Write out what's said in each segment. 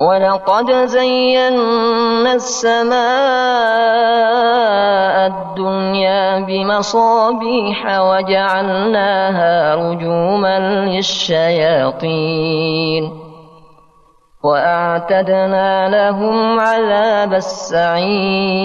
ولقد زينا السماء الدنيا بمصابيح وجعلناها رجوما للشياطين وأعتدنا لهم عذاب السعير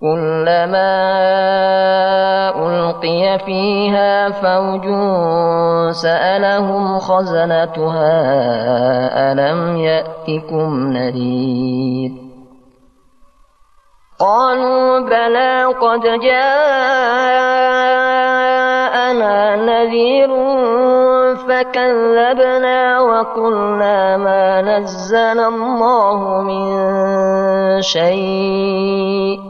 كلما ألقي فيها فوج سألهم خزنتها ألم يأتكم نذير؟ قالوا بلى قد جاءنا نذير فكذبنا وقلنا ما نزل الله من شيء.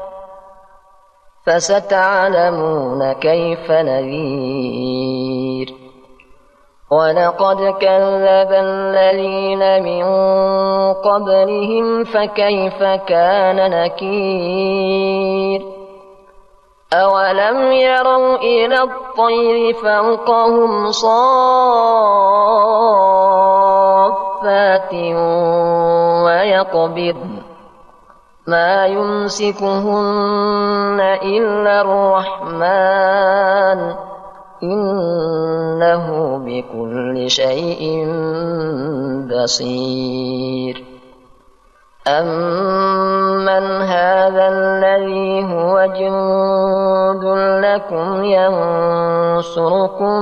فستعلمون كيف نذير. ولقد كذب الذين من قبلهم فكيف كان نكير. أولم يروا إلى الطير فوقهم صافات ويقبضن ما يمسكهن إلا الرحمن. إنه بكل شيء بصير. أمن هذا الذي هو جند لكم ينصركم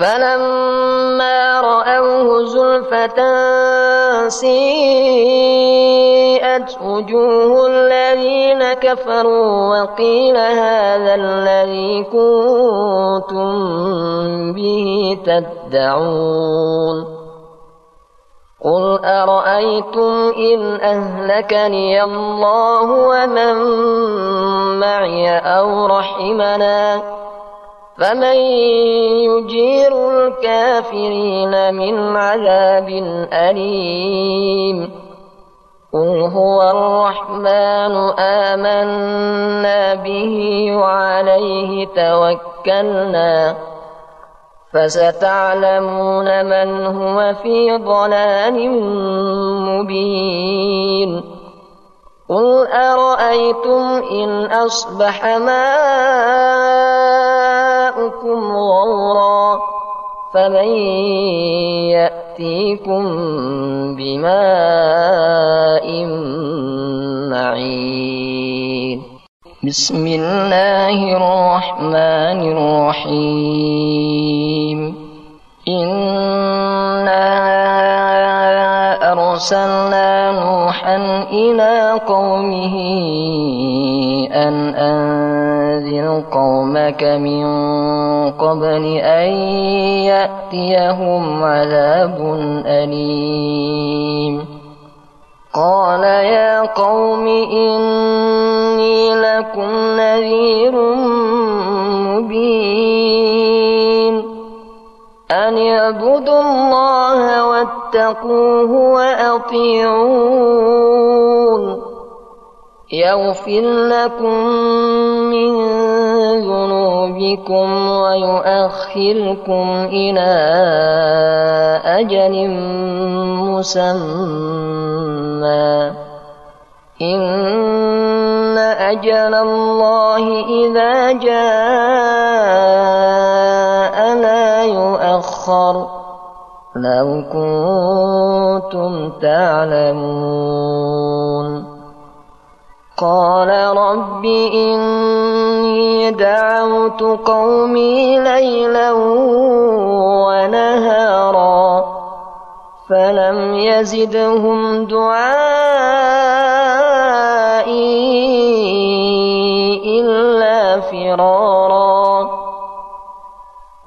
فلما رأوه زلفة سيئت وجوه الذين كفروا وقيل هذا الذي كنتم به تدعون قل أرأيتم إن أهلكني الله ومن معي أو رحمنا فمن يجير الكافرين من عذاب أليم قل هو الرحمن آمنا به وعليه توكلنا فستعلمون من هو في ضلال مبين قل أرأيتم إن أصبح ماؤكم غورا فمن يأتيكم بماء معين. بسم الله الرحمن الرحيم. إنا أرسلنا نوحا إلى قومه أن أنذر قومك من قبل أن يأتيهم عذاب أليم. قال يا قوم إني لكم نذير مبين. أن اعبدوا الله واتقوه وأطيعون. يغفر لكم من ذنوبكم ويؤخركم إلى أجل مسمى. إن أجل الله إذا جاء لا يؤخر. لو كنتم تعلمون. قال رب إني دعوت قومي ليلا ونهارا فلم يزدهم دعائي إلا فرارا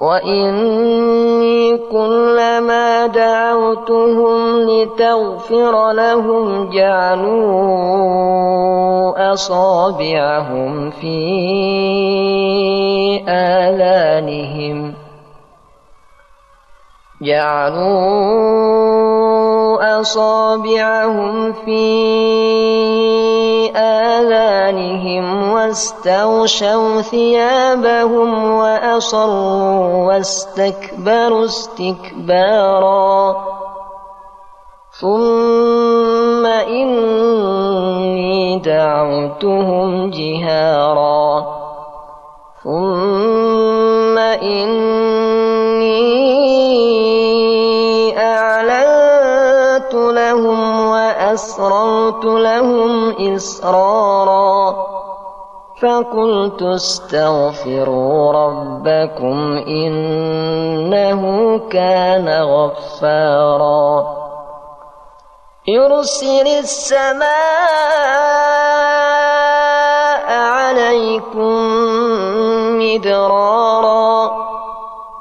وإني كلما دعوتهم لتغفر لهم جعلوا أصابعهم في آذانهم جعلوا أصابعهم في آذانهم واستغشوا ثيابهم وأصروا واستكبروا استكبارا. ثم إني دعوتهم جهارا. ثم إني وأسررت لهم إسرارا فقلت استغفروا ربكم إنه كان غفارا. يرسل السماء عليكم مدرارا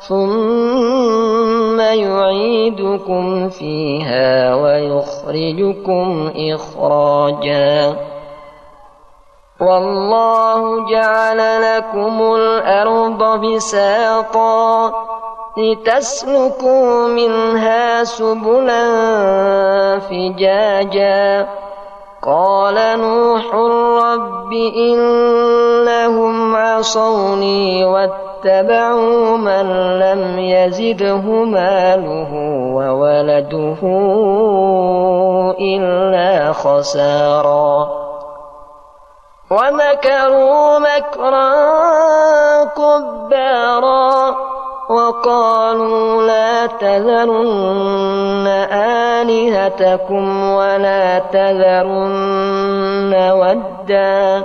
ثم يعيدكم فيها ويخرجكم إخراجا والله جعل لكم الأرض بساطا لتسلكوا منها سبلا فجاجا قال نوح رب إنهم عصوني واتبعوا من لم يزده ماله وولده إلا خسارا. ومكروا مكرا كبارا وقالوا لا تذرن آلهتكم ولا تذرن ودا.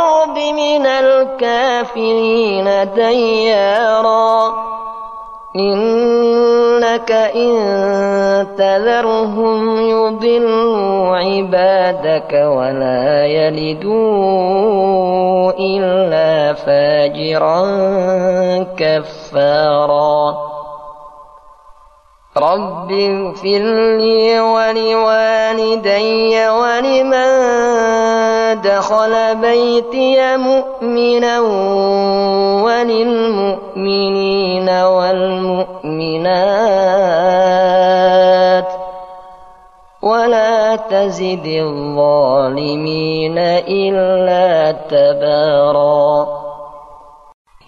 من الكافرين ديارا. إنك إن تذرهم يضلوا عبادك ولا يلدوا إلا فاجرا كفارا. رب اغفر لي ولوالدي ولمن دخل بيتي مؤمنا وللمؤمنين والمؤمنات ولا تزد الظالمين إلا تبارا.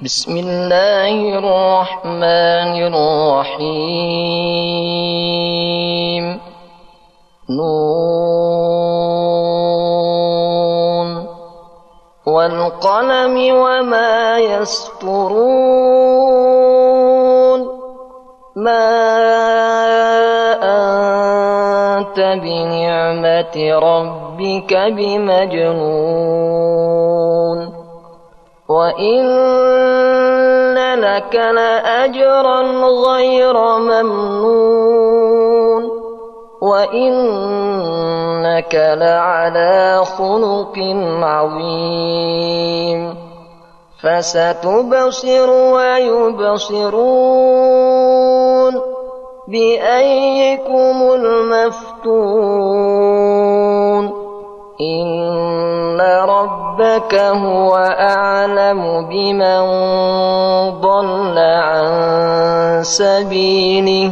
بسم الله الرحمن الرحيم. نون والقلم وما يسطرون. ما أنت بنعمة ربك بمجنون. وإن لك لأجرا غير ممنون. وإنك لعلى خلق عظيم فستبصر ويبصرون بأيكم المفتون إن ربك هو أعلم بمن ضل عن سبيله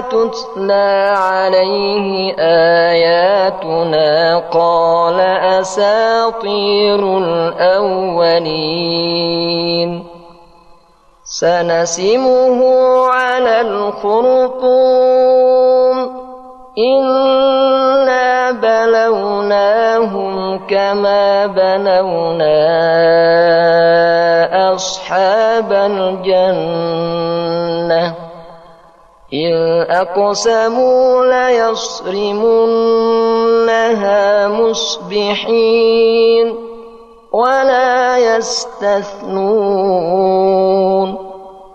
تتلى عليه آياتنا قال أساطير الأولين. سنسمه على الخرطوم. إنا بلوناهم كما بلونا أصحاب الجنة. إذ أقسموا ليصرمنها مصبحين ولا يستثنون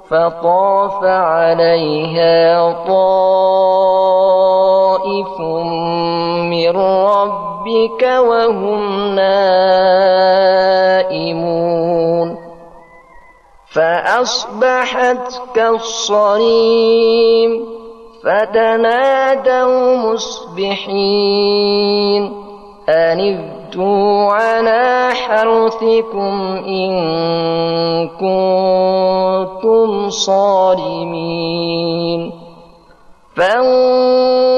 فطاف عليها طائف من ربك وهم نائمون فأصبحت كالصريم فتنادوا مصبحين أن اغدوا على حرثكم إن كنتم صارمين فانطلقوا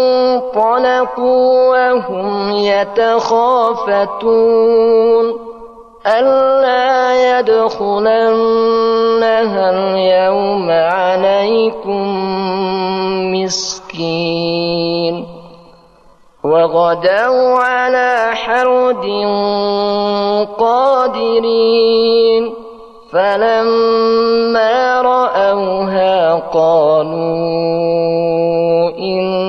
وهم يتخافتون ألا يدخلنها اليوم عليكم مسكين. وغدوا على حرد قادرين. فلما رأوها قالوا إنا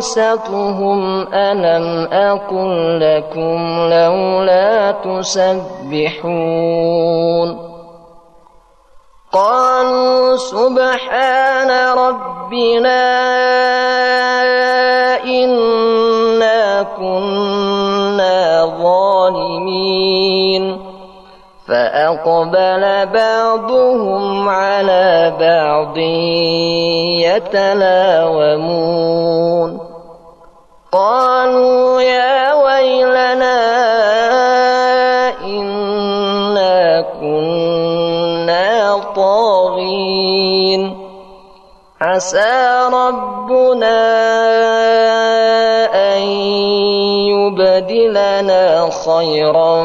أوسطهم ألم أقل لكم لولا تسبحون قالوا سبحان ربنا إنا كنا ظالمين فأقبل بعضهم على بعض يتلاومون قالوا يا ويلنا إنا كنا طاغين. عسى ربنا أن يبدلنا خيرا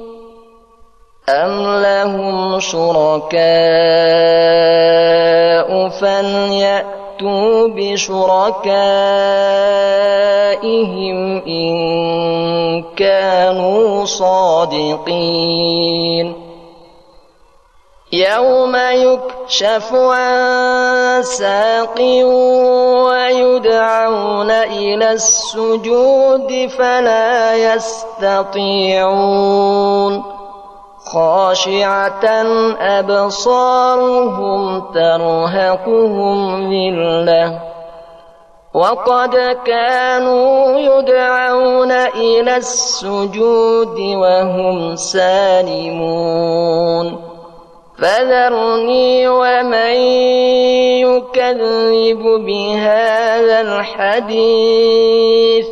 أم لهم شركاء فليأتوا بشركائهم إن كانوا صادقين يوم يكشف عن ساق ويدعون إلى السجود فلا يستطيعون خاشعة أبصارهم ترهقهم ذلة. وقد كانوا يدعون إلى السجود وهم سالمون. فذرني ومن يكذب بهذا الحديث.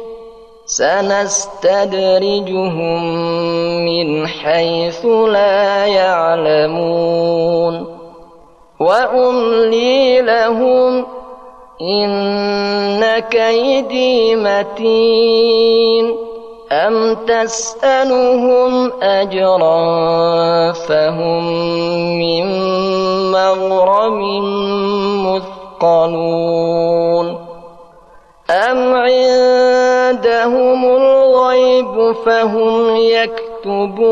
سنستدرجهم من حيث لا يعلمون. وأملي لهم إن كيدي متين. أم تسألهم أجرا فهم من مغرم مثقلون. أم عندهم الغيب فهم يكتبون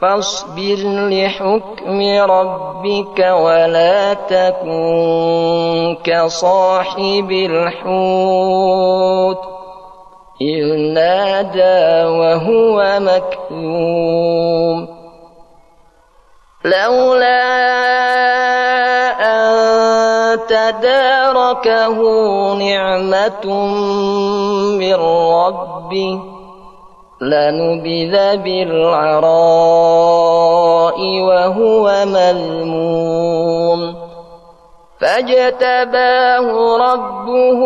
فاصبر لحكم ربك ولا تكن كصاحب الحوت إذ نادى وهو مكذوم لولا تداركه نعمة من ربه. لنبذ بالعراء وهو مذموم فاجتباه ربه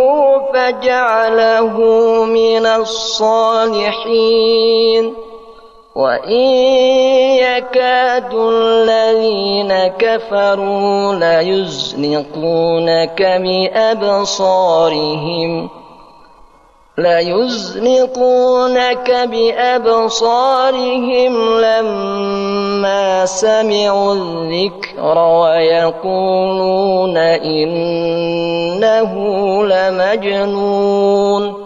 فجعله من الصالحين. وإن يكاد الذين كفروا ليزلقونك بأبصارهم ليزلقونك بأبصارهم لما سمعوا الذكر ويقولون إنه لمجنون